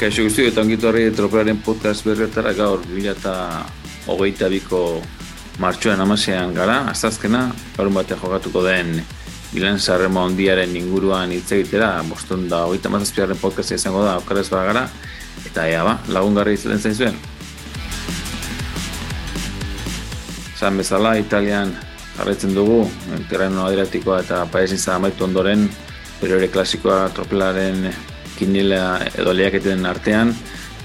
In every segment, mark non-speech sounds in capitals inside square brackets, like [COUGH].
Kaixo guzti eta ongitu horri tropelaren podcast berretara gaur bila eta hogeita biko martxoan amasean gara, azazkena, garun batean jokatuko den Bilan Sarremo ondiaren inguruan hitz egitera, bostun da hogeita mazazpiaren podcastia izango da, okaraz gara, eta ea ba, lagungarri izaten zain zuen. Zan bezala, Italian jarretzen dugu, terreno adriatikoa eta paesintza amaitu ondoren, periore klasikoa tropelaren kinila edo lehiaketen artean,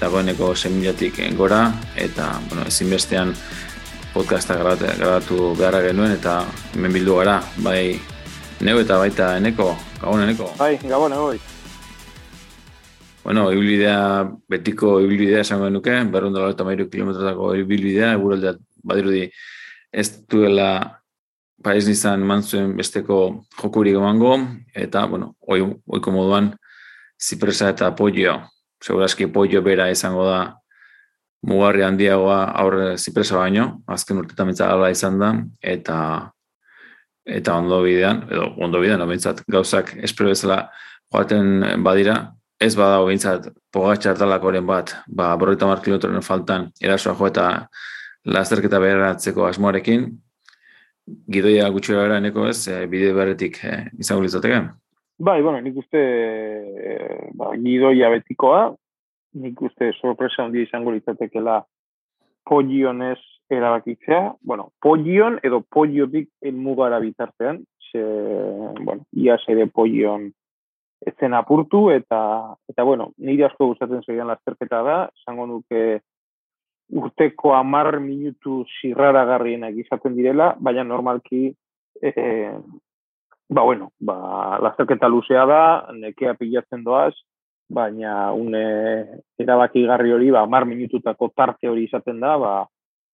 dagoeneko semilatik gora, eta bueno, ezinbestean podcasta grabatu beharra genuen, eta hemen bildu gara, bai neu eta baita eneko, gabon eneko. Bai, gabon egoi. Bueno, ibilbidea, betiko ibilbidea esango genuke, berrun dela eta mairu kilometrotako ibilbidea, eguraldea badirudi ez duela Paez nizan mantzuen besteko jokurik emango, eta, bueno, oi, oiko moduan, zipresa eta pollo, segurazki pollo bera izango da mugarri handiagoa aurre zipresa baino, azken urtetan ala izan da, eta eta ondo bidean, edo ondo bidean, obintzat, gauzak espero bezala joaten badira, ez bada obintzat pogatxartalakoren bat, ba, borreta mar kilometroen faltan, erasoa jo eta lasterketa beharatzeko asmoarekin, gidoia gutxura bera eneko ez, e, bide beretik e, izango litzateke? Bai, bueno, nik uste e, ba, gidoia betikoa, nik uste sorpresa handia izango litzatekela polionez erabakitzea, bueno, polion edo poliotik mugara bitartean, ze, bueno, iaz ere polion etzen apurtu, eta, eta bueno, nire asko gustatzen zegoen lasterketa da, esango nuke urteko amar minutu zirrara garrienak izaten direla, baina normalki e, ba bueno, ba, lasterketa luzea da, nekea pilatzen doaz, baina une erabaki garri hori, ba, mar minututako tarte hori izaten da, ba,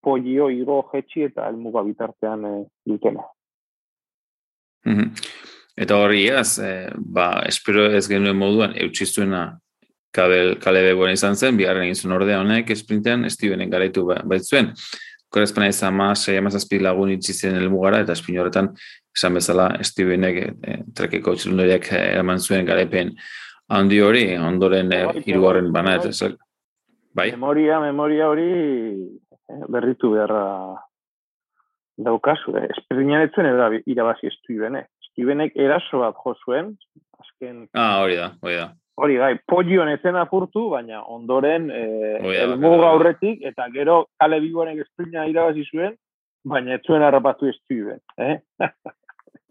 polio, igo, jetxi eta elmuga bitartean e, dutena. Eta hori ez, e, ba, espero ez genuen moduan, eutxizuena kabel, kale beboen izan zen, bigarren egin zuen ordea honek, esprintean, Stevenen garaitu ba, baitzuen. Korrezpena izan sei amazazpi lagun itxizen elmugara, eta espin horretan, esan bezala, Stevenek e, trekeko txilundoriak eraman zuen garaipen handi hori, ondoren e, irugarren bana, eta bai? Memoria, memoria hori eh, berritu beharra daukazu, eh? esperinan etzen irabazi Stevene. Stevenek eraso bat jo zuen, azken... Ah, hori da, hori da. Hori gai, polioan ezen apurtu, baina ondoren eh, elmuga aurretik, eta gero kale bigoanek esprina irabazi zuen, baina ez zuen harrapatu Steven. Eh? [LAUGHS]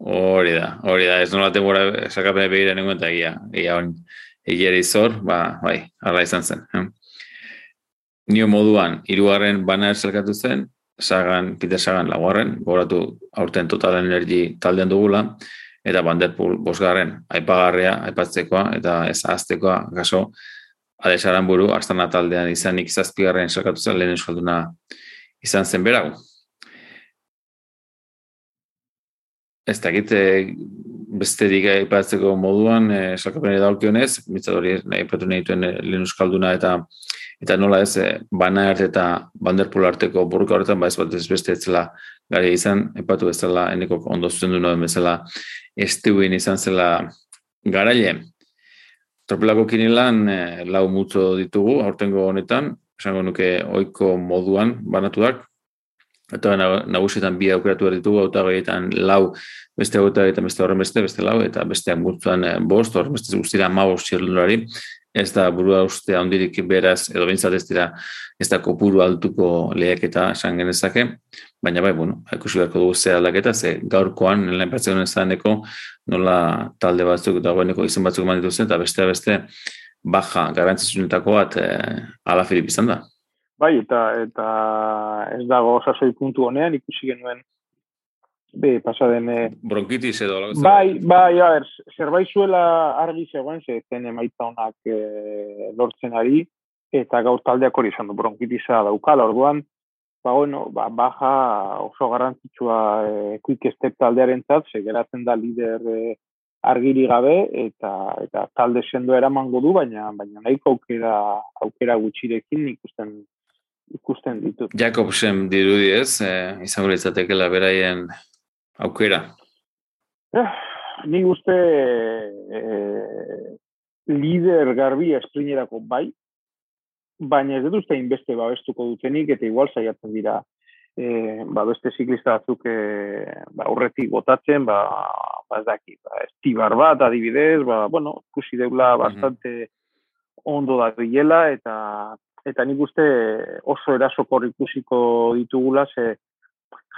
Hori da, hori da, ez nola temura sakapene begira nengoen eta egia, egia hon, egia izor, ba, bai, arra izan zen. Eh? Nio moduan, irugarren bana zelkatu zen, sagan, Peter Sagan laguarren, goratu aurten total energi taldean dugula, eta Vanderpool bosgarren, aipagarria, aipatzekoa, eta ez aztekoa, gaso, Alesaran buru, astana taldean izanik zazpigarren zelkatu zen, lehen euskalduna izan zen berago. Ez da egite besterik aipatzeko moduan, e, eh, salkapene daukionez, mitzat hori nahi patu nahi duen eh, lehen euskalduna eta eta nola ez, bana arte eta banderpul arteko burruka horretan, ba ez bat ez beste etzela gari izan, epatu bezala, eneko ondo zuzen duen bezala, estuen izan zela garaile. Tropelako kinilan e, lau mutzo ditugu, aurtengo honetan, esango nuke oiko moduan banatuak, eta nagusietan bi aukeratu behar ditugu, auta lau beste eta beste horren beste, beste lau, eta besteak multuan eh, bost, horren beste guztira ma bost ez da burua uste handirik beraz, edo bintzat ez dira, ez da kopuru altuko lehiak eta esan genezake, baina bai, bueno, ikusi beharko dugu ze aldaketa, ze gaurkoan, nela enpatzen ez nola talde batzuk, dagoeneko izan batzuk eman zen, eta beste beste, baja, garantzizunetako bat, eh, ala Filip izan da. Bai, eta eta ez dago sasoi puntu honean, ikusi genuen be, pasa den... Eh, Bronkitis edo... Bai, bai, a ber, zerbait zuela argi zegoen, ze zen emaitza honak e, lortzen ari, eta gaur taldeak hori izan du, bronkitisa daukala, orduan, ba, bueno, ba, baja oso garrantzitsua e, quick step taldearen zat, geratzen da lider e, argiri gabe, eta, eta talde sendo eramango du, baina, baina nahiko aukera, aukera gutxirekin ikusten ikusten ditut. Jakobsen dirudi ez, e, izango litzatekela beraien aukera. Eh, ni uste e, lider garbi esprinerako bai, baina ez dut uste inbeste babestuko dutenik, eta igual saiatzen dira e, ba, beste ziklista batzuk e, ba, urretik botatzen, ba, ba ez daki, ba, estibar bat adibidez, ba, bueno, kusi deula bastante ondo da bilela, eta eta nik uste oso erasokor ikusiko ditugula, ze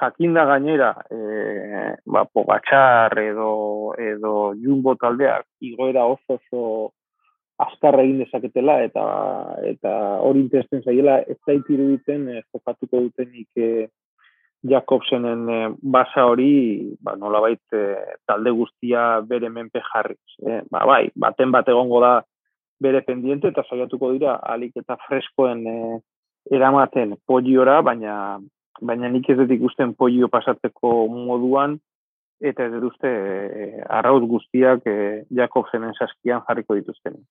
jakinda gainera, e, ba, pogatxar edo, edo jumbo taldeak igoera oso oso azkarra egin dezaketela eta eta hori interesten zaiela ez zait iruditen eh, jokatuko dutenik eh, Jakobsenen eh, basa hori ba, nolabait eh, talde guztia bere menpe jarriz. Eh? Ba, bai, baten bat egongo da bere pendiente eta saiatuko dira alik eta freskoen eh, eramaten poliora, baina baina nik ez dut ikusten polio pasatzeko moduan eta ez dut uste eh, arrauz guztiak eh, Jakobsenen saskian jarriko dituzten.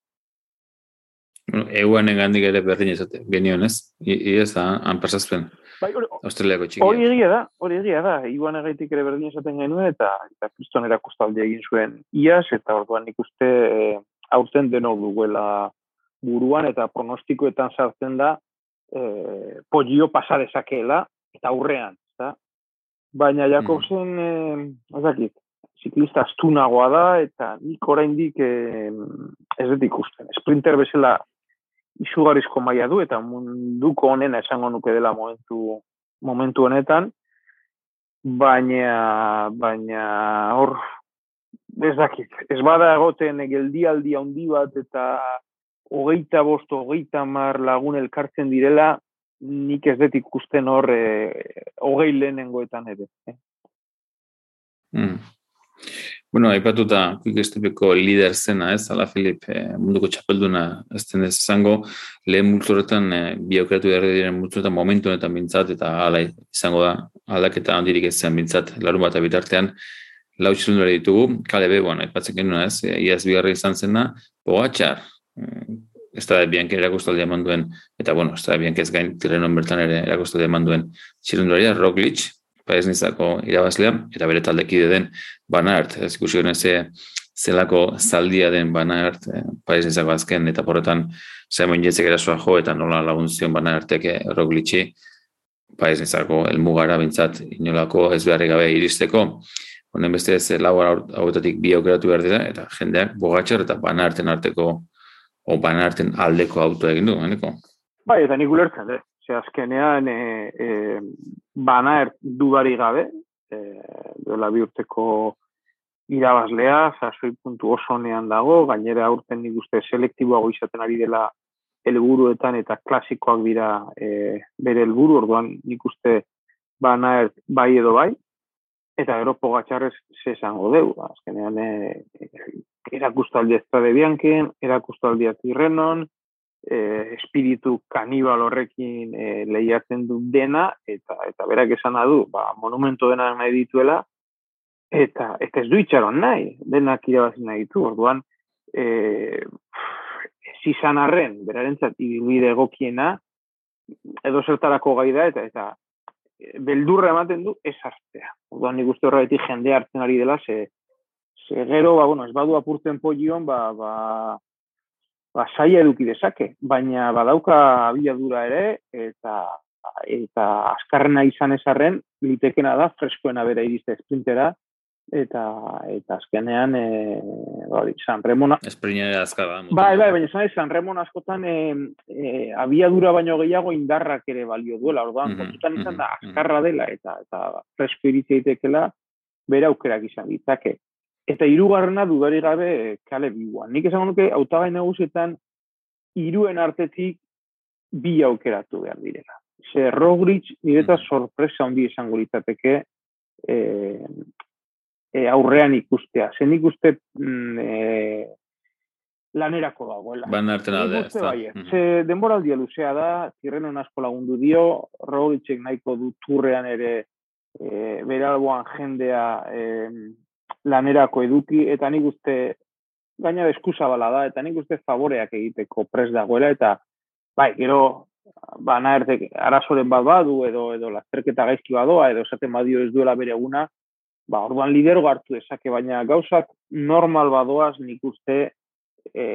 Eguan egandik ere berdin ezate, genion ez? Iez, han pasazpen. Bai, Australiako txikia. Hori egia da, hori egia da. Iguan egaitik ere berdin esaten genuen, eta, eta kriston erakustaldi egin zuen iaz, eta orduan ikuste e, aurten deno duguela buruan, eta pronostikoetan sartzen da e, polio pasadezakeela, eta aurrean. Eta? Baina Jakobsen, mm. e, ezakit, ziklista astunagoa da, eta nik oraindik e, ez dut ikusten. Sprinter bezala izugarrizko maila du eta munduko honena esango nuke dela momentu momentu honetan baina baina hor ez dakit ez bada egoten geldialdi handi bat eta hogeita bost, hogeita mar lagun elkartzen direla nik ez dut ikusten hor e, hogei lehenengoetan ere eh? mm. Bueno, aipatuta Quick lider zena, ez, Ala Filip, eh, munduko txapelduna ez den ez zango, lehen multzoretan eh, bi aukeratu behar diren multzoretan momentu honetan bintzat, eta ala izango da, aldaketa handirik ez zen bintzat, larun bat abitartean, lau ditugu, kale be, bueno, aipatzen genuen ez, eh, iaz bigarra izan zena, bogatxar, eh, ez da bianke erakustaldi eman duen, eta bueno, ez da bianke ez gain tirrenon bertan ere erakustaldi eman duen txilunduraria, Roglic, paez nizako irabazlea, eta bere taldekide den Banart, ez ikusi ze, zelako zaldia den Banart, eh, paez nizako azken, eta porretan Simon Jetzek erasoa jo, eta nola laguntzion Banartek roglitxi, paez nizako elmugara bintzat inolako ez beharri gabe iristeko, honen beste ez lau hauetatik bi aukeratu behar dira, eta jendeak bogatxer eta Banarten arteko, o Banarten aldeko auto egin du, Bai, eta nik ulertzen, eh? Ze azkenean e, e, bana er, dudari gabe, e, dola bi urteko irabazlea, zazoi puntu oso nean dago, gainera urten nik uste selektiboago izaten ari dela helburuetan eta klasikoak dira e, bere helburu, orduan nik uste bana er, bai edo bai, eta gero pogatxarrez zesango deu, azkenean e, erakustaldi ez de bianken, erakustaldi atirrenon, e, espiritu kanibal horrekin e, lehiatzen du dena, eta eta berak esan du, ba, monumento dena nahi dituela, eta, eta ez du itxaron nahi, denak irabazi nahi ditu, orduan, e, ez izan arren, beraren ibilbide egokiena, edo zertarako gai da, eta, eta beldurra ematen du ez hartzea. Orduan, nik uste horretik jende hartzen ari dela, ze, ze gero, ba, bueno, ez badu apurtzen polion, ba, ba, ba, saia eduki dezake, baina badauka abiadura ere, eta eta azkarrena izan ezarren, litekena da, freskoena bera irizte esprintera, eta eta azkenean e, bai, San Remona bai, bai, baina San, San Remon askotan e, e, abiadura baino gehiago indarrak ere balio duela orduan, mm -hmm, izan da azkarra dela eta eta fresko iritzeitekela bera aukerak izan ditzake Eta hirugarrena dudari gabe kale biguan. Nik esan nuke hautagai nagusietan hiruen artetik bi aukeratu behar direla. Ze Roglic nireta mm. sorpresa handi esango litzateke e, e, aurrean ikustea. Ze nik uste mm, e, lanerako dagoela. Ban arten alde. Bai, mm -hmm. Ze denboraldia luzea da, zirrenon asko lagundu dio, Roglicek nahiko du turrean ere e, beralboan jendea e, lanerako eduki, eta nik uste gaina eskusa bala da, eta nik uste favoreak egiteko pres dagoela, eta bai, gero, bana ertek arazoren bat badu, edo, edo lasterketa gaizki badoa, edo esaten badio ez duela bere eguna, ba, orduan lidero hartu dezake, baina gauzak normal badoaz nik uste e,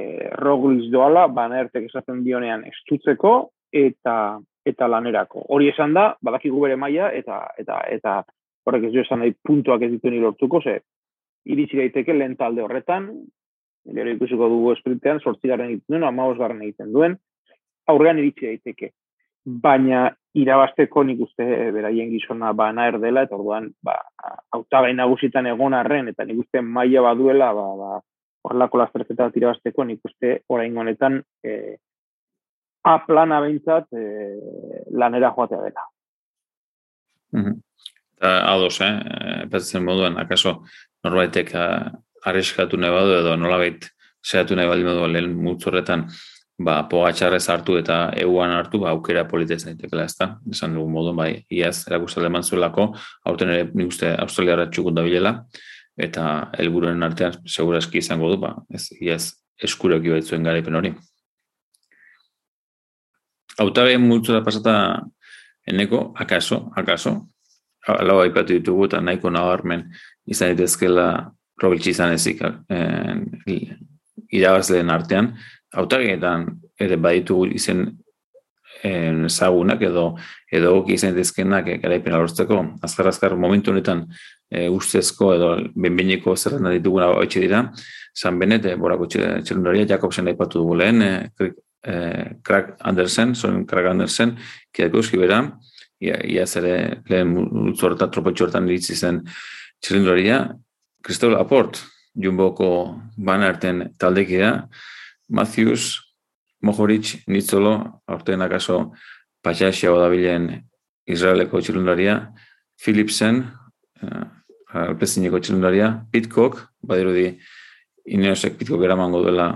rogliz doala, bana ertek esaten dionean estutzeko, eta eta lanerako. Hori esan da, badakigu bere maila eta eta eta horrek ez du esan nahi puntuak ez dituen lortuko, ze iritsi daiteke lehen talde horretan, gero ikusiko dugu esprintean, sortzigaren egiten duen, amaos garren egiten duen, aurrean iritsi daiteke. Baina irabasteko nik uste beraien gizona bana erdela, eta orduan, ba, autagai nagusitan egon arren, eta nik uste maila baduela, ba, ba, horrelako lasterketa irabasteko, nik uste orain honetan, e, A plana behintzat e, lanera joatea dela. Mm -hmm. Ados, eh? Epatzen moduan, akaso norbaitek arreskatu nahi badu edo nolabait zehatu nahi baldin badu lehen mutzorretan ba, pogatxarrez hartu eta euan hartu, ba, aukera daitekela ez da. Esan dugu moduan, bai, iaz, erakustalde zuelako, hauten ere nik uste Australiara txukut da bilela, eta helburuen artean seguraski izango du, ba, ez, iaz, eskurek ibaitzuen garaipen hori. Autabe multzura pasata eneko, akaso, akaso, lau aipatu ditugu eta nahiko nabarmen izan ditezkela probitsi izan ezik eh, irabazleen artean. Autageetan ere baditugu izen eh, zagunak edo edo izan ditezkenak eh, garaipen alortzeko. Azkar azkar momentu honetan eh, ustezko edo benbineko zerrenda dituguna hoitxe dira. San Benet, eh, borako txerundaria, Jakobsen aipatu dugu lehen, eh, eh, Craig Andersen, son Craig Andersen, kiadeko eskibera, ia, ia zere lehen multzorta tropotxortan ditzi zen txilindoria, Kristol Aport, jumboko banarten taldekidea, Matthews, Mohoric, Nitzolo, aurten akaso patxaxia odabilen Israeleko txilundaria, Philipsen, uh, alpezineko txilundaria, Pitcock, badirudi Ineosek Pitcock eramango duela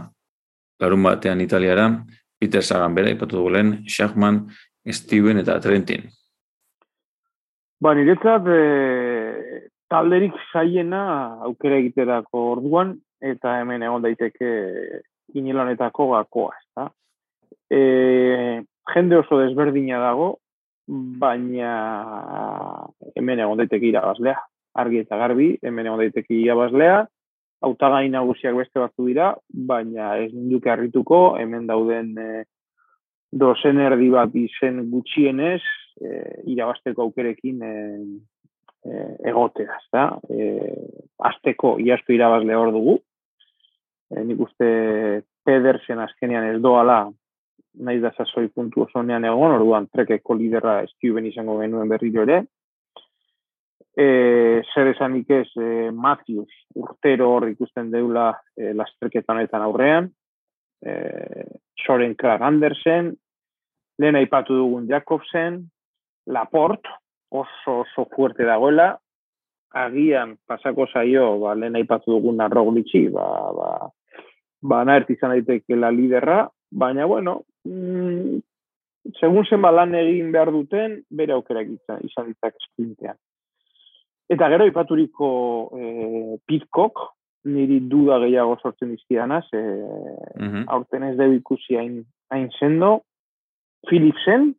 larun batean Italiara, Peter Sagan bera, ipatu dugulen, Schachman, Steven eta Trentin. Ba, niretzat, e, talderik saiena aukera egiterako orduan, eta hemen egon daiteke inilanetako gakoa, ez e, jende oso desberdina dago, baina hemen egon daiteke irabazlea. Argi eta garbi, hemen egon daiteke irabazlea, autagai nagusiak beste batzu dira, baina ez ninduke harrituko, hemen dauden e, dozen erdi bat izen gutxienez, e, irabasteko aukerekin e, e, egotea, ezta? E, azteko iasko irabazle hor dugu, nik uste Pedersen azkenean ez doala, nahi da zazoi puntu osonean egon, orduan trekeko liderra eskibuen izango genuen berriro ere, e, zer esanik ez e, Matthews urtero hor ikusten deula e, lasterketan eta aurrean, e, Soren Krag Andersen, lehen aipatu dugun Jakobsen, Laport, oso oso fuerte dagoela, agian pasako zaio, ba, lehen aipatu dugun Roglici, ba, ba, ba naert izan daiteke la liderra, baina bueno, mm, segun zen lan egin behar duten, bere aukera izan, izan ditzak esprintean. Eta gero ipaturiko e, Pitcock, niri duda gehiago sortzen dizkidanaz, e, mm -hmm. aurten ez dugu ikusi hain, hain sendo. Philipsen,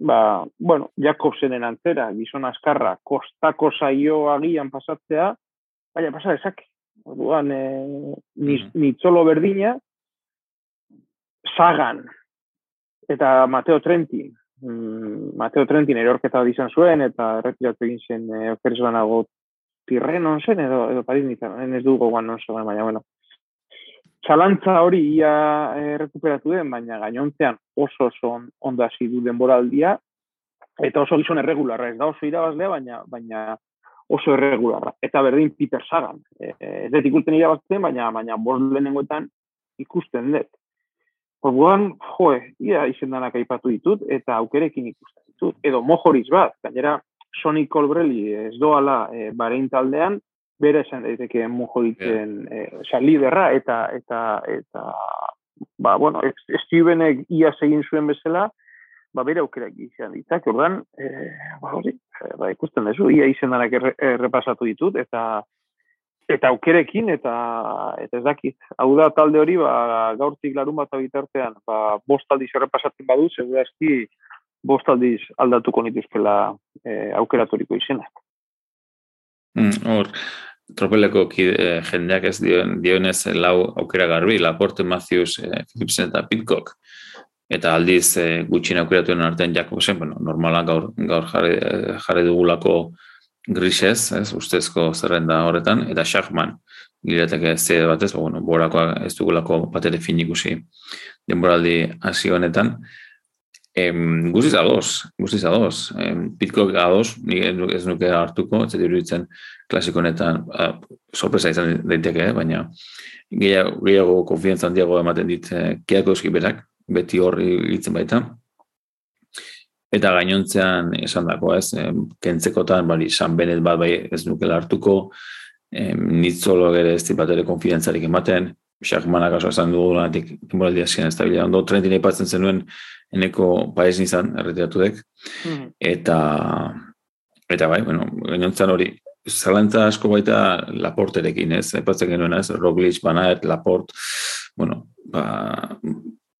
ba, bueno, Jakobsenen antzera, gizon askarra, kostako saio agian pasatzea, baina pasa ezak. Orduan, e, ni, mm -hmm. berdina, Sagan, eta Mateo Trentin, mm, Mateo Trentin erorketa izan zuen, eta erretiratu egin zen e, okerzbanago tirrenon zen, edo, edo paris nintzen, ez dugu guan non zen, baina, bueno. Txalantza hori ia errekuperatu den, baina gainontzean oso oso ondo hasi du denboraldia, eta oso gizon erregularra, ez da oso irabazlea, baina, baina oso erregularra. Eta berdin Peter Sagan. E, ez dut ikusten irabazten, baina, baina bost lehenengoetan ikusten dut. Orduan, joe, ia izendanak aipatu ditut, eta aukerekin ikusten ditut. Edo mojoriz bat, gainera, Sonic Colbrelli ez doala e, barein taldean, bere esan daiteke mojoritzen yeah. e, liderra, eta, eta, eta, ba, bueno, Stevenek ia egin zuen bezala, ba, bere aukerak izan ditzak, orduan, e, ba, hori, e, ba, ikusten duzu, ia izendanak errepasatu ditut, eta, eta aukerekin eta eta ez dakit. Hau da talde hori ba gaurtik larun bat bitartean, ba bost aldiz pasatzen badu, segurazki bost aldiz aldatuko nituzkela e, aukeratoriko izenak. Mm, hor, tropeleko e, jendeak ez dioen, dionez lau aukera garbi, Laporte, Matthews, e, Philipsen eta Pitcock. Eta aldiz e, gutxin aukeratuen artean Jakobsen, bueno, normala gaur, gaur jarri, jarri dugulako grisez, ez, ustezko zerrenda horretan, eta Schachman, lirateke ze batez, ba, bueno, borakoa ez dugulako bat fin ikusi denboraldi hasi honetan, Em, guztiz adoz, guztiz adoz. Em, pitko adoz, ni ez nuke hartuko, ez diruditzen klasiko honetan sorpresa izan daiteke, baina gehiago, gehiago konfidenza handiago ematen dit eh, keako eskiberak, beti horri hitzen baita. Eta gainontzean esan dako, ez, em, kentzekotan, bari, san benet bat bai ez nukela hartuko, em, nitzolo ere ez bat ere konfidentzarik ematen, Shakmanak oso esan dugu lanetik moraldi hasien ez da bila. Ondo trentin aipatzen zenuen eneko paez nizan erretiratu. Mm. Eta, eta bai, bueno, gainontzan hori, zalantza asko baita laporterekin, ez? Aipatzen genuen, ez? Roglic, Banaet, Laport, bueno, ba,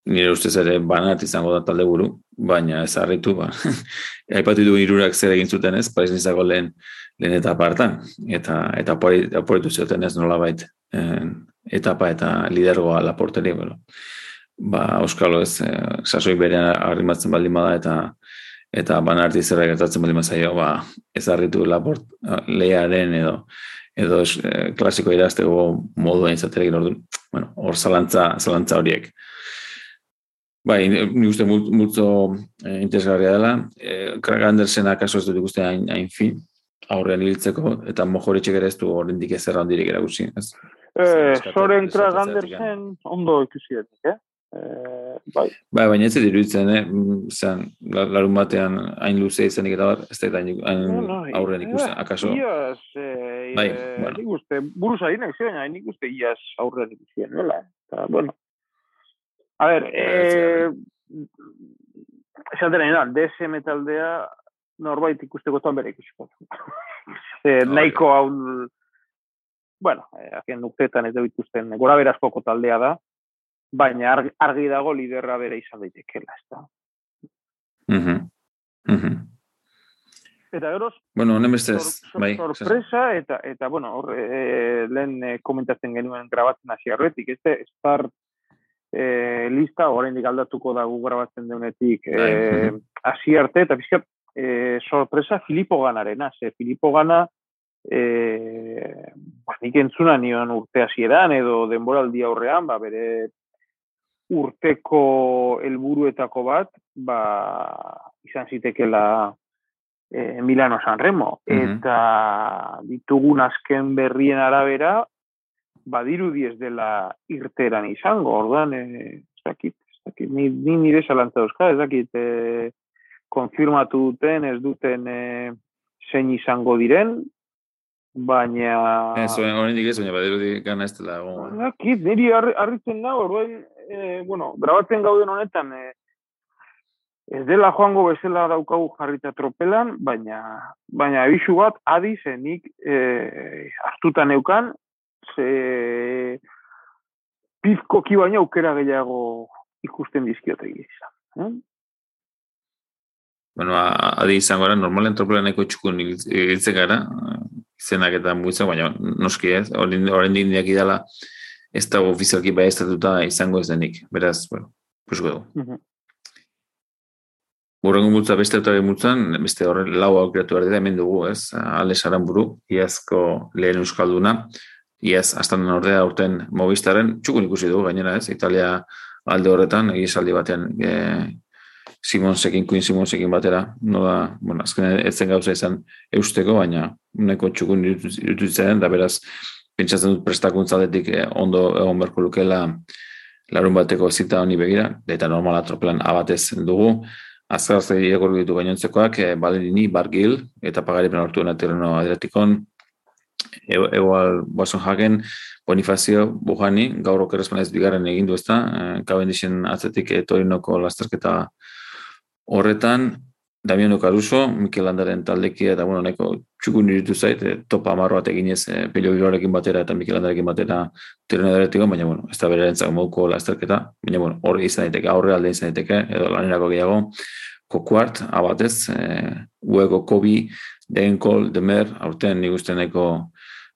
nire ustez ere Banaet izango da talde buru, baina ez harritu, ba. [LAUGHS] Aipatu du irurak zer egin zuten, ez? Paez nizako lehen, lehen eta partan, eta, eta aporitu zuten ez nola baita etapa eta lidergoa laporteri, bueno, ba, Euskalo ez, e, sasoi berean arrimatzen baldin bada eta eta bana arti zerra gertatzen baldin zaio, ba, ez harritu laport eh, lehiaren edo edo es, e, klasiko iraztego modua izaterekin ordu, bueno, hor zalantza, zalantza horiek. Bai, ni uste multzo e, interesgarria dela. E, Craig Andersen akaso ez dut ikuste hain, hain fin, aurrean hiltzeko, eta mojoretxek ere ez du horrendik ez errandirik eragusi. Ez? Eh, Soren Krag Andersen ondo ikusi eh? Eh, bai. bai, baina ez diruditzen, eh? Mm, zan, larun batean hain luze izanik eta bar, ez da hain no, no, aurren ikusten, eh, akaso? Iaz, eh, bai, eh, bueno. nik uste, buruz ari nahi baina nik uste iaz aurren ikusten, nola? Eta, bueno. A ver, eh, esaten nahi da, DSM taldea norbait ikusteko toan bere ikusiko. [LAUGHS] eh, nahiko hau bueno, eh, azken nuktetan ez dituzten gora berazkoko taldea da, baina argi, dago liderra bere izan daitekela, ez da. Mm Eta geroz, bueno, honen beste bai, sorpresa, eta, eta bueno, hor, e, lehen e, komentatzen genuen grabatzen hasi arretik, ez da, start e, lista, oraindik aldatuko da gu grabatzen deunetik, e, hasi arte, eta pizkat, e, sorpresa Filipo ganarena, ze Filipo gana, e, ba, nik entzuna nion urte hasieran edo denboraldi aurrean, ba, bere urteko helburuetako bat, ba, izan zitekela e, Milano San Remo. Eta ditugun azken berrien arabera, badiru diez dela irteran izango, orduan, e, ez dakit, ez dakit, ni, ni nire salantza euska, ez dakit, e, konfirmatu duten, ez duten e, zein izango diren, baina... Ez, horrein dik ez, baina badiru dik gana ez dela. Kit, niri harritzen da, orduan, e, bueno, grabatzen gauden honetan, e, ez dela joango bezala daukagu jarrita tropelan, baina, baina abisu bat, adi zenik e, hartutan eukan, ze pizkoki baina aukera gehiago ikusten dizkiote izan. Eh? Bueno, adi izango gara, normalen tropelaneko txukun hiltzen gara, zenak eta mugitzen, baina noski ez, horren dindiak idala, ez da ofizialki bai estatuta izango ez denik, beraz, bueno, pusko dugu. Mm -hmm. Urrengo multza beste eta multzan, beste horren lau aukiratu behar dira, hemen dugu, ez, alde saran buru, iazko lehen euskalduna, iaz, astan ordea urten mobistaren, txukun ikusi dugu, gainera ez, Italia alde horretan, egisaldi batean, e, Simonsekin, Queen Simonsekin batera, nola, bueno, azken ez zen gauza izan eusteko, baina neko txukun irututzen, da beraz, pentsatzen dut prestakuntzaletik eh, ondo egon berko lukela larun bateko zita honi begira, eta normala tropelan abatez dugu, azkar zai egor ditu gainontzekoak, e, Balerini, Bargil, eta pagaripen hortu dena terreno adretikon, egual boasun jaken, Bonifazio Bujani, gaur okerazpan ez bigarren egindu ezta, e, kabendixen atzetik etorinoko lasterketa Horretan, Damiano Caruso, Mikel Landaren taldekia, eta bueno, neko txukun iritu zait, e, topa amarro bat eginez, e, Pelio batera eta Mikel Landarekin batera terren edaretiko, baina bueno, ez da bere entzak moduko lasterketa, baina bueno, hori izan daiteke, aurre alde izan daiteke, edo lanerako gehiago, kokuart, abatez, e, uego kobi, denkol, demer, aurten nik uste neko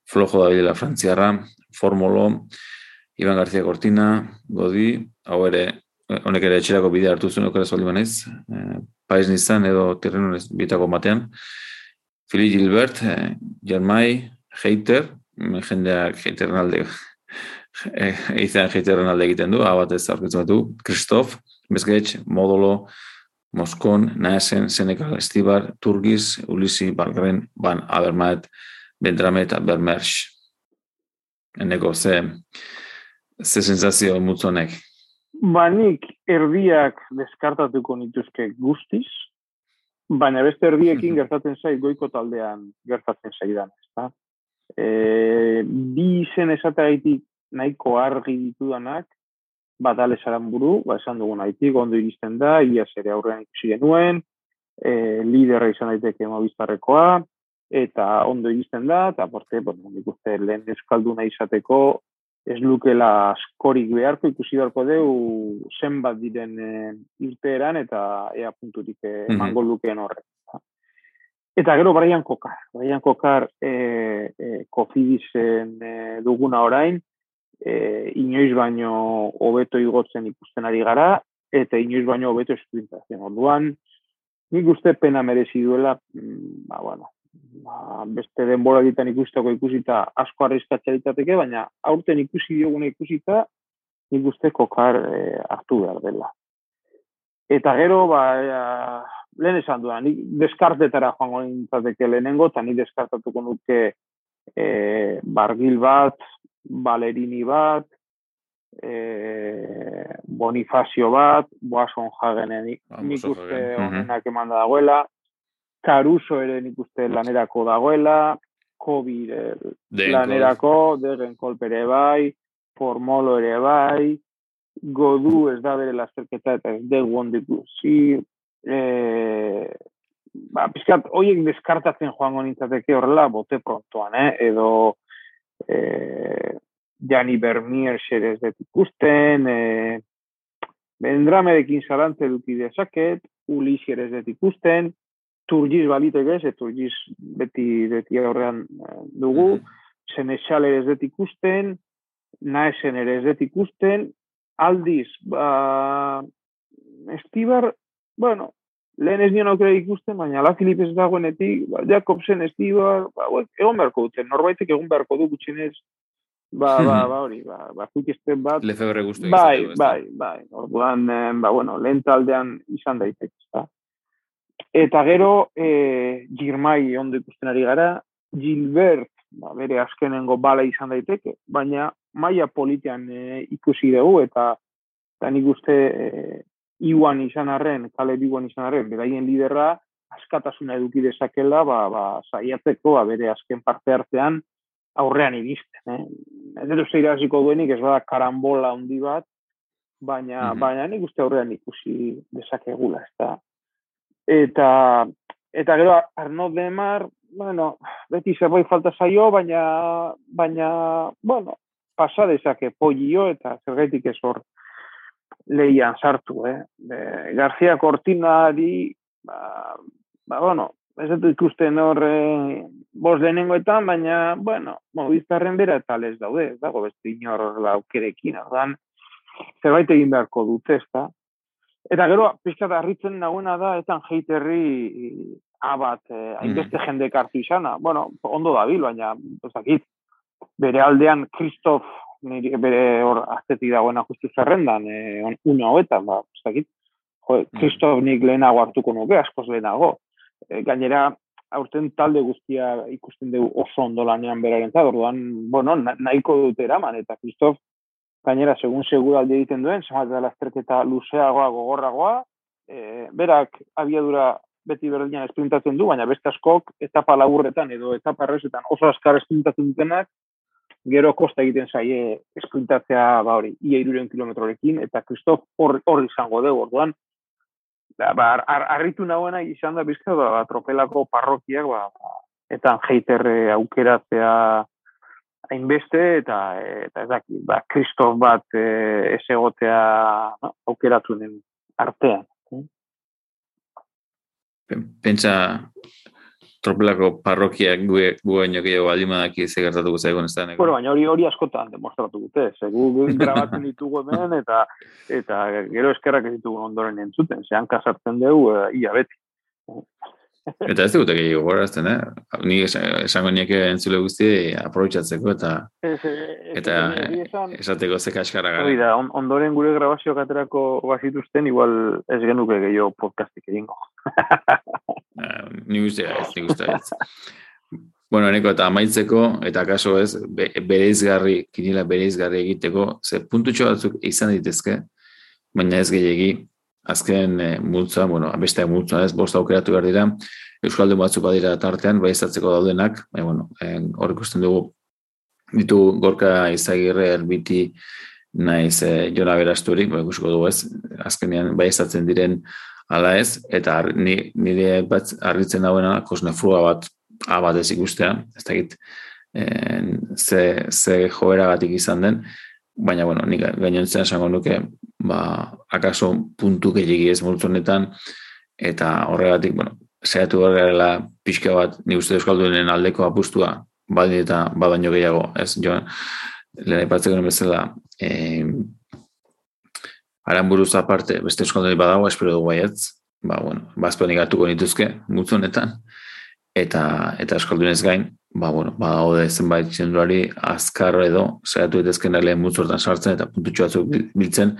flojo da bidela frantziarra, formolo, Iban García Cortina, Godi, hau ere honek ere etxerako bidea hartu zuen okera zoldi banez, e, Paiz Nizan edo Tirrenon bitako batean, Fili Gilbert, e, Jermai, Heiter, jendeak Heiter nalde, [LAUGHS] e, izan Heiter nalde egiten du, hau batez aurkitzen du, Kristof, Bezgetx, Modolo, Moskon, Naesen, Senekal, Estibar, Turgiz, Ulisi, Balgaren, Ban, Abermaet, Bendrame eta Bermerx. Eneko, ze, ze sensazio mutzonek? Ba, nik erdiak deskartatuko nituzke guztiz, baina beste erdiekin gertatzen zait goiko taldean gertatzen zaidan, ezta? E, bi izen esatagaitik nahiko argi ditudanak, bat alesaran buru, ba, esan dugun haitik, ondo iristen da, ia zere aurrean ikusi genuen, e, liderra izan daiteke mobiztarrekoa, eta ondo iristen da, eta porte, bueno, nik uste lehen euskalduna izateko, ez lukela askorik beharko ikusi beharko deu zenbat diren e, irteeran eta ea punturik e, mango lukeen horre. Eta gero Brian Kokar. Brian Kokar e, e, kofidisen e, duguna orain, e, inoiz baino hobeto igotzen ikusten ari gara, eta inoiz baino hobeto esprintazen. Orduan, nik uste pena merezi duela, mm, ba, bueno, ba, beste denbora ditan ikusteko ikusita asko arrizkatzea ditateke, baina aurten ikusi diogune ikusita nik uste kokar e, hartu behar dela. Eta gero, ba, e, lehen esan duan, nik deskartetara joango nintzateke lehenengo, eta nik deskartatuko nuke e, bargil bat, balerini bat, e, bonifazio bat, boason jagenen. Nik uste honenak eman dagoela, Caruso ere nik uste lanerako dagoela, COVID lanerako, degen kolpere bai, formolo ere bai, godu ez da bere lasterketa eta ez dugu ondik zi, e, ba, pizkat, oiek deskartatzen joango nintzateke horrela, bote prontoan, eh? edo e, Jani Bermier xerez dut ikusten, e, Bendramerekin zarantze duki dezaket, Ulisi ere ez ikusten, turgiz baliteke ez, turgiz beti, beti aurrean eh, dugu, mm -hmm. senexal ere ez dut ikusten, naesen ere ez dut ikusten, aldiz, ba, estibar, bueno, lehen ez nion aukera ikusten, baina la Filip ez dagoenetik, ba, Jakobsen, estibar, ba, egon beharko duten, norbaitek egon beharko du gutxinez, ba, ba, ba, hori, ba, ba, ikusten bat. Lefebre guztu bai, bai, bai, orduan, eh, ba, bueno, lehen taldean izan daiteke, ba. Eta gero, e, Girmai ondo ikusten ari gara, Gilbert, ba, bere azkenengo bala izan daiteke, baina maia politian e, ikusi dugu, eta, eta nik uste e, iuan izan arren, kale iuan izan arren, beraien liderra, askatasuna eduki dezakela, ba, ba, saiatzeko, ba, bere azken parte artean, aurrean iristen. Eh? Ez dut iraziko duenik, ez bada karambola handi bat, baina, mm baina nik uste aurrean ikusi dezakegula, ez da eta eta gero Arno Demar, bueno, beti zerbait falta zaio, baina baina bueno, pasa dezake polio eta zergaitik ez hor leian sartu, eh. De, García Cortinari, ba, ba bueno, ez dut ikusten hor eh, bos lehenengoetan, baina, bueno, mobiztarren bera eta les daude, ez dago beste inor laukerekin, ordan, zerbait egin beharko dute, ez da, Eta gero, pixka da, harritzen nagoena da, etan heiterri abat, eh, hainbeste mm. jende kartu izana. Bueno, ondo da bil, baina, ezakit, bere aldean, Kristof, bere hor, aztetik dagoena justu zerrendan, eh, una hoetan, ba, ezakit, jo, Kristof mm. nik lehenago hartuko nuke, askoz lehenago. E, gainera, aurten talde guztia ikusten dugu oso ondo lanean beraren orduan, bueno, nahiko dute eraman, eta Kristof, gainera, segun seguraldi egiten duen, zemat da lasterketa luzeagoa, gogorragoa, e, berak abiadura beti berdinan esprintatzen du, baina beste askok etapa laburretan edo etapa errezetan oso askar esprintatzen dutenak, gero kosta egiten zaie esprintatzea ba hori, ia iruren kilometrorekin, eta Kristof hor, izango dugu, orduan, ba, ba, ar, arritu nagoena izan da bizka, ba, tropelako parrokiak, ba, eta heiterre aukeratzea hainbeste eta eta ez daki, ba Kristof bat e, ez egotea, no, aukeratunen artean. Pentsa tropelako parrokiak gu baino gehiago baldin ze gertatuko zaigun ez da. Bueno, baina hori hori askotan demostratu dute, ze gu grabatzen ditugu hemen eta eta gero eskerrak ez ditugu ondoren entzuten, zean kasartzen dugu uh, ia beti. Eta ez dut gehiago gorazten, eh? Ni esango nieke entzule guzti aprobetsatzeko eta eta esateko ze kaskara gara. Da, ondoren gure grabazio katerako bazituzten, igual ez genuke gehiago podcastik egingo. ni guzti ez, ni guzti ez. Bueno, eneko, eta amaitzeko, eta kaso ez, bereizgarri, kinila bereizgarri egiteko, ze puntutxo batzuk izan ditezke, baina ez gehiagi, azken e, multza, bueno, beste multza ez, bost aukeratu behar dira, Euskaldu batzuk badira tartean, bai daudenak, bai, bueno, hor ikusten dugu, ditu gorka izagirre erbiti naiz e, jona berasturik, bai ikusiko dugu ez, azkenean bai diren ala ez, eta nire bat arritzen dauena, kosnefrua bat abat ez ikustea, ez da git, ze, ze joera izan den, baina, bueno, nik gainontzen esango nuke, ba, akaso puntu gehiagi ez honetan, eta horregatik, bueno, zehatu horrela pixka bat, ni uste euskaldunen aldeko apustua, baldin eta badaino gehiago, ez, jo, lehen aipatzeko bezala, e, aran buruz aparte, beste euskaldunei badago, espero dugu baietz, ba, bueno, bazpenik hartuko nituzke, multzu honetan, eta, eta euskaldunez gain, ba, bueno, ba, haude zenbait txendurari azkar edo, zehatu etezken lehen mutzortan sartzen, eta puntutxo batzuk biltzen,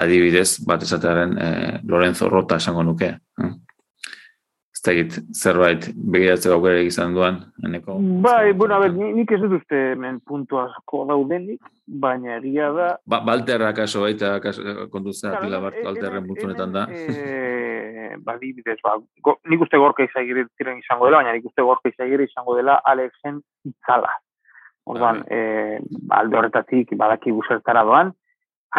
adibidez, bat esatearen e, Lorenzo Rota esango nuke. Eh? Ez da zerbait begiratzeko aukera izan duan, eneko? Bai, bueno, a ber, nik ez dut uste men puntu asko daudenik, baina egia da... Ba, Balter akaso baita kontuzea claro, pila bat Balterren mutunetan da. E, ba, dibidez, ba, go, nik uste gorka izagiri ziren izango dela, baina nik uste gorka izagiri izango dela Alexen itzala. Ordan, bai. e, alde horretatik badaki busertara doan,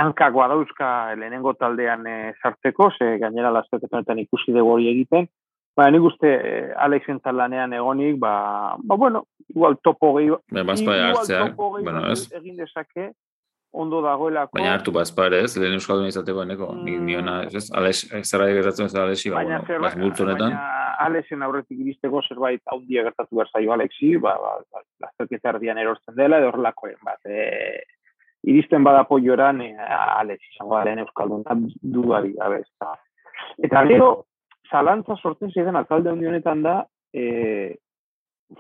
hankakoa dauzka lehenengo taldean e, sartzeko, ze gainera lastetetan ikusi dugu hori egiten, Ba, nik uste eh, Alexen talanean egonik, ba, ba, bueno, igual topo gehi... Ba, bazpa hartzea, bueno, ez? Egin dezake, ondo dagoelako... Baina hartu bazpa ere, ez? Lehen euskaldun izateko, neko, mm. niona, ez? Alex, zerra gertatzen ez Alexi, ba, bueno, baz multzonetan. Baina Alexen aurretik iristeko zerbait haundia gertatu behar zaio Alexi, ba, ba, ba, lazterketa erdian erortzen dela, edo horrelakoen, bat, e, iristen bada poioran, e, Alex izango da lehen euskaldun, dudari, abez, eta, eta gero, zalantza sortzen ziren alkalde honetan da, e,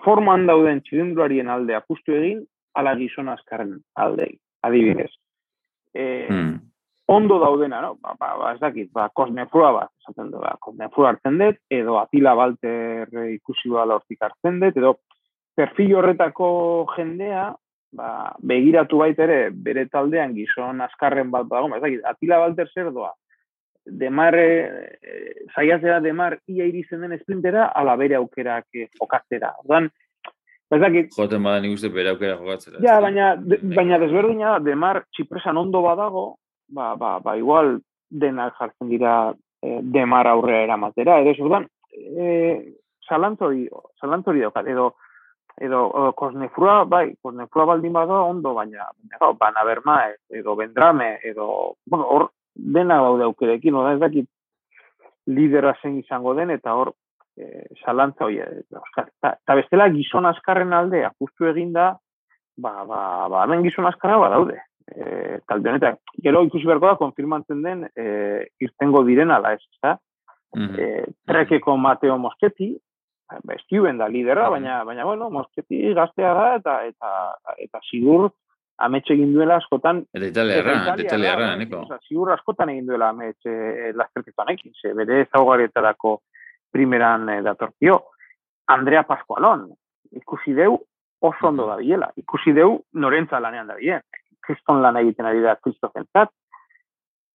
forman dauden txilindruarien alde apustu egin, ala gizon azkarren alde, adibidez. E, hmm. Ondo daudena, no? Ba, ba, ba, ez dakit, ba, kosnefrua bat, esaten du, ba, kosnefrua hartzen dut, edo atila balter ikusi bala hortik hartzen dut, edo perfil horretako jendea, ba, begiratu baitere bere taldean gizon azkarren bat dago, ba, ez dakit, atila balter zer doa, demar, e, zaiatzera demar ia irizen den esprintera, ala bere aukerak eh, jokatzera. Ordan, Bezakit, Joten badan ikuste bere aukera jokatzera. Ja, baina, de, baina desberdina, demar txipresan ondo badago, ba, ba, ba igual denak jartzen dira e, demar aurrea eramatera. Edo, zurdan, e, salantori, salantori daukat, edo, edo, edo kosnefrua, bai, kosnefrua baldin bada ondo, baina, baina, baina berma, edo bendrame, edo, bueno, hor, dena daude aukerekin, oda ez dakit lidera zen izango den, eta hor, e, salantza hori, eta bestela gizon askarren alde, apustu eginda, ba, ba, ba, hemen gizon askarra ba daude. E, talde honetan, gero ikusi beharko da, konfirmatzen den, e, irtengo direna da ez, eta, mm -hmm. e, trekeko Mateo Moschetti, ba, da lidera, baina, baina, bueno, Moschetti gaztea da, eta, eta, eta, sigur, ametxe egin duela askotan... Eta italiarra, eta italiarra, neko. Zigur askotan egin duela ametxe eh, lasterketan ekin, ze bere ezaugaretarako primeran eh, datortio. Andrea Pascualon, ikusi deu oso ondo da biela. Ikusi deu norentza lanean da bien. Kriston lan egiten ari da Kristofen zat.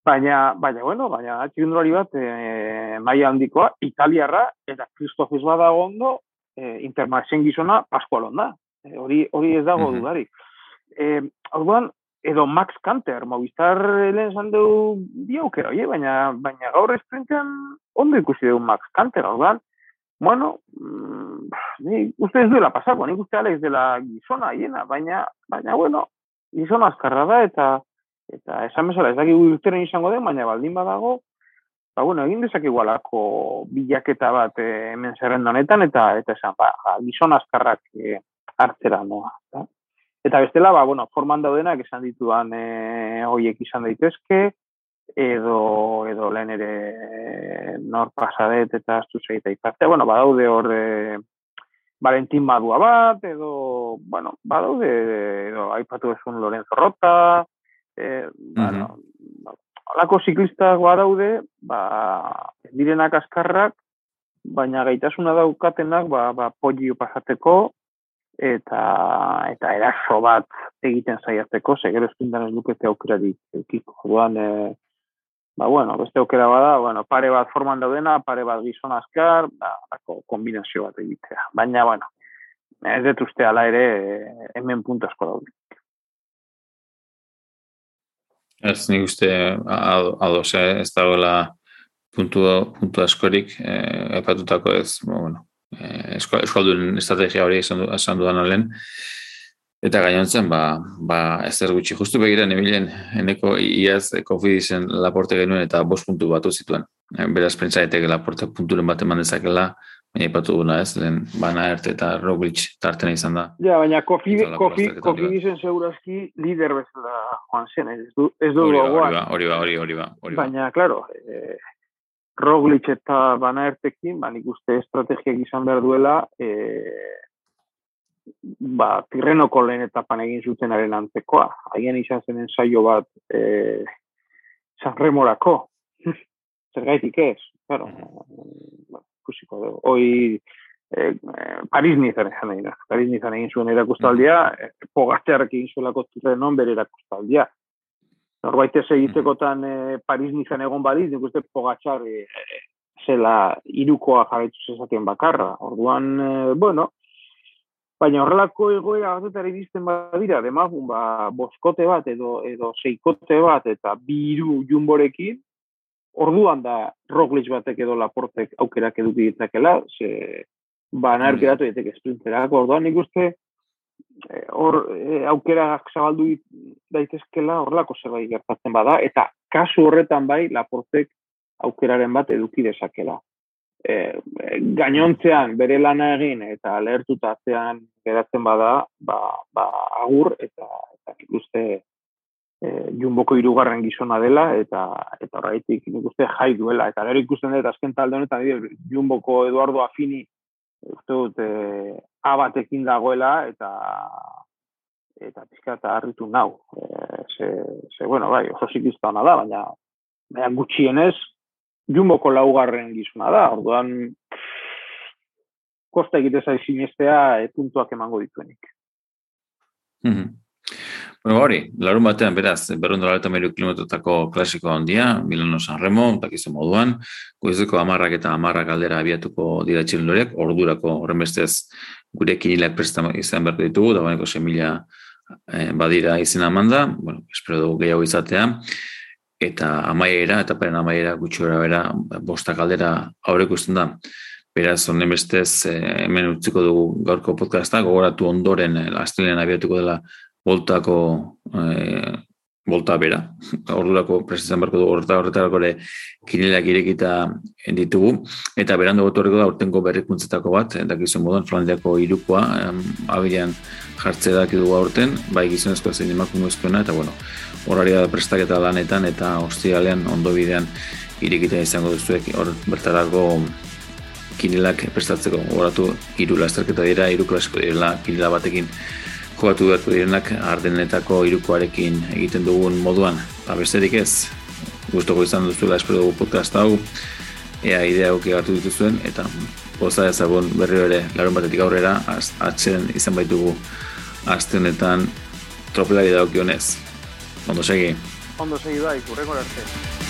Baina, baina, bueno, baina txigundurari bat e, maia handikoa, italiarra, eta Kristofes bada ondo, e, intermarxen gizona Pascualon da. hori, hori ez dago mm dudarik eh, orduan, edo Max Kanter, Movistar lehen zan du bi aukera, oie, baina, baina gaur esprintean ondo ikusi dugu Max Kanter, orduan, bueno, mm, ni uste ez duela pasako, nik uste Alex dela gizona hiena, baina, baina, bueno, gizona azkarra da, eta eta esan bezala, ez dakik urteren izango den, baina baldin badago, ba, bueno, egin dezak igualako bilaketa bat eh, hemen zerrenda honetan, eta eta esan, ba, gizon azkarrak eh, hartzera noa. Da? Eta bestela, ba, bueno, forman daudenak esan dituan e, hoiek izan daitezke, edo, edo lehen ere nor pasadet eta astu zeita izatea. Bueno, badaude hor e, Valentin Madua bat, edo, bueno, badaude, edo, aipatu esun Lorenzo Rota, e, bueno, alako ziklistak badaude, ba, direnak askarrak, baina gaitasuna daukatenak, ba, ba, polio pasateko, eta eta eraso bat egiten saiatzeko, ze gero eskindan ez lukete aukerari ekiko. Orduan, e, ba, bueno, beste aukera bada, bueno, pare bat forman daudena, pare bat gizon azkar, ba, kombinazio bat egitea. Baina, bueno, ez dut uste ala ere e, hemen puntu asko daude. Ez nik uste ados, eh, ez dagoela puntu, puntu askorik, eh, epatutako ez, bueno, eh, eskaldun estrategia hori esan dudan alen. Eta gainontzen, ba, ba, ez gutxi, justu begira nebilen, eneko iaz konfidizen laporte genuen eta bost puntu batu zituen. Eh, beraz, pentsa daiteke laporte punturen bat eman dezakela, baina ipatu duna ez, lehen bana erte eta Roglic tartena izan da. Ja, baina konfidizen segurazki lider bezala joan zen, ez du, ez du hori, ba, hori, ba, hori, hori, ba, hori, ba. Baina, klaro, eh, Roglic eta Bana Ertekin, ba, nik uste estrategiak izan behar duela, e, ba, tirrenoko lehen etapan egin zutenaren antzekoa. Haien izan zen ensaio bat e, Sanremorako. [LAUGHS] Zer gaitik ez? Claro, ba, kusiko dugu. Hoi, e, Paris nizan egin egin. Paris nizan egin zuen erakustaldia, e, pogatzearek egin zuelako tirrenon bere erakustaldia norbait ez egitekotan e, Paris nizan egon badiz, nik uste pogatxar e, zela irukoa jarraitu zezaten bakarra. Orduan, e, bueno, baina horrelako egoera batetara iristen badira, demagun, ba, boskote bat edo, edo seikote bat eta biru jumborekin, orduan da Roglic batek edo Laportek aukerak eduki ditzakela, ze ba, narkeratu ditek esprinterak, orduan nik uste, Eh, hor e, aukerak zabaldu daitezkela horrelako zerbait gertatzen bada eta kasu horretan bai laportek aukeraren bat eduki dezakela. E, gainontzean bere lana egin eta lehertuta atzean geratzen bada, ba, ba agur eta eta ikuste e, junboko hirugarren gizona dela eta eta horretik ikuste jai duela eta gero ikusten dut azken talde honetan junboko Eduardo Afini uste dut e, A batekin dagoela eta eta pizka eta harritu nau. E, ze, ze, bueno, bai, oso zikizta da, baina, baina gutxienez, jumboko laugarren gizuna da, orduan kosta egiteza izinestea e, puntuak emango dituenik. Mm -hmm. Bueno, hori, larun batean, beraz, berrondo eta meru kilometrotako klasiko handia, Milano San Remo, takizu moduan, goizeko amarrak eta amarrak aldera abiatuko dira txilindoriak, ordurako horren bestez gure kinilak prestan izan berko ditugu, da baneko semila eh, badira izena amanda, bueno, espero dugu gehiago izatea, eta amaiera, eta paren amaiera gutxura bera, bostak aldera aurreko ikusten da. Beraz, honen bestez, eh, hemen utziko dugu gaurko podcasta, gogoratu ondoren, eh, astelean abiatuko dela voltako e, volta bera. Ordurako presitzen barko du horreta horretarako ere kinilak irekita ditugu. Eta berandu gotorreko da urtenko berrikuntzetako bat, eta gizon moduan Flandiako irukoa abilean jartze daki dugu aurten, bai gizonezkoa zein emakumezkoena, eta bueno, horari da prestaketa lanetan eta ostialean ondo bidean irekita izango duzuek hor bertarako kinilak prestatzeko horatu iru lasterketa dira, iru klasiko dira kinila batekin jokatu beharko direnak ardenetako irukoarekin egiten dugun moduan. Ba, besterik ez, gustoko izan duzuela espero dugu podcast hau, ea idea auki hartu dituzuen, eta poza ezagun berri ere larun batetik aurrera, atzen izan baitugu azte honetan tropelari daukionez. Ondo segi. Ondo segi bai, kurreko arte.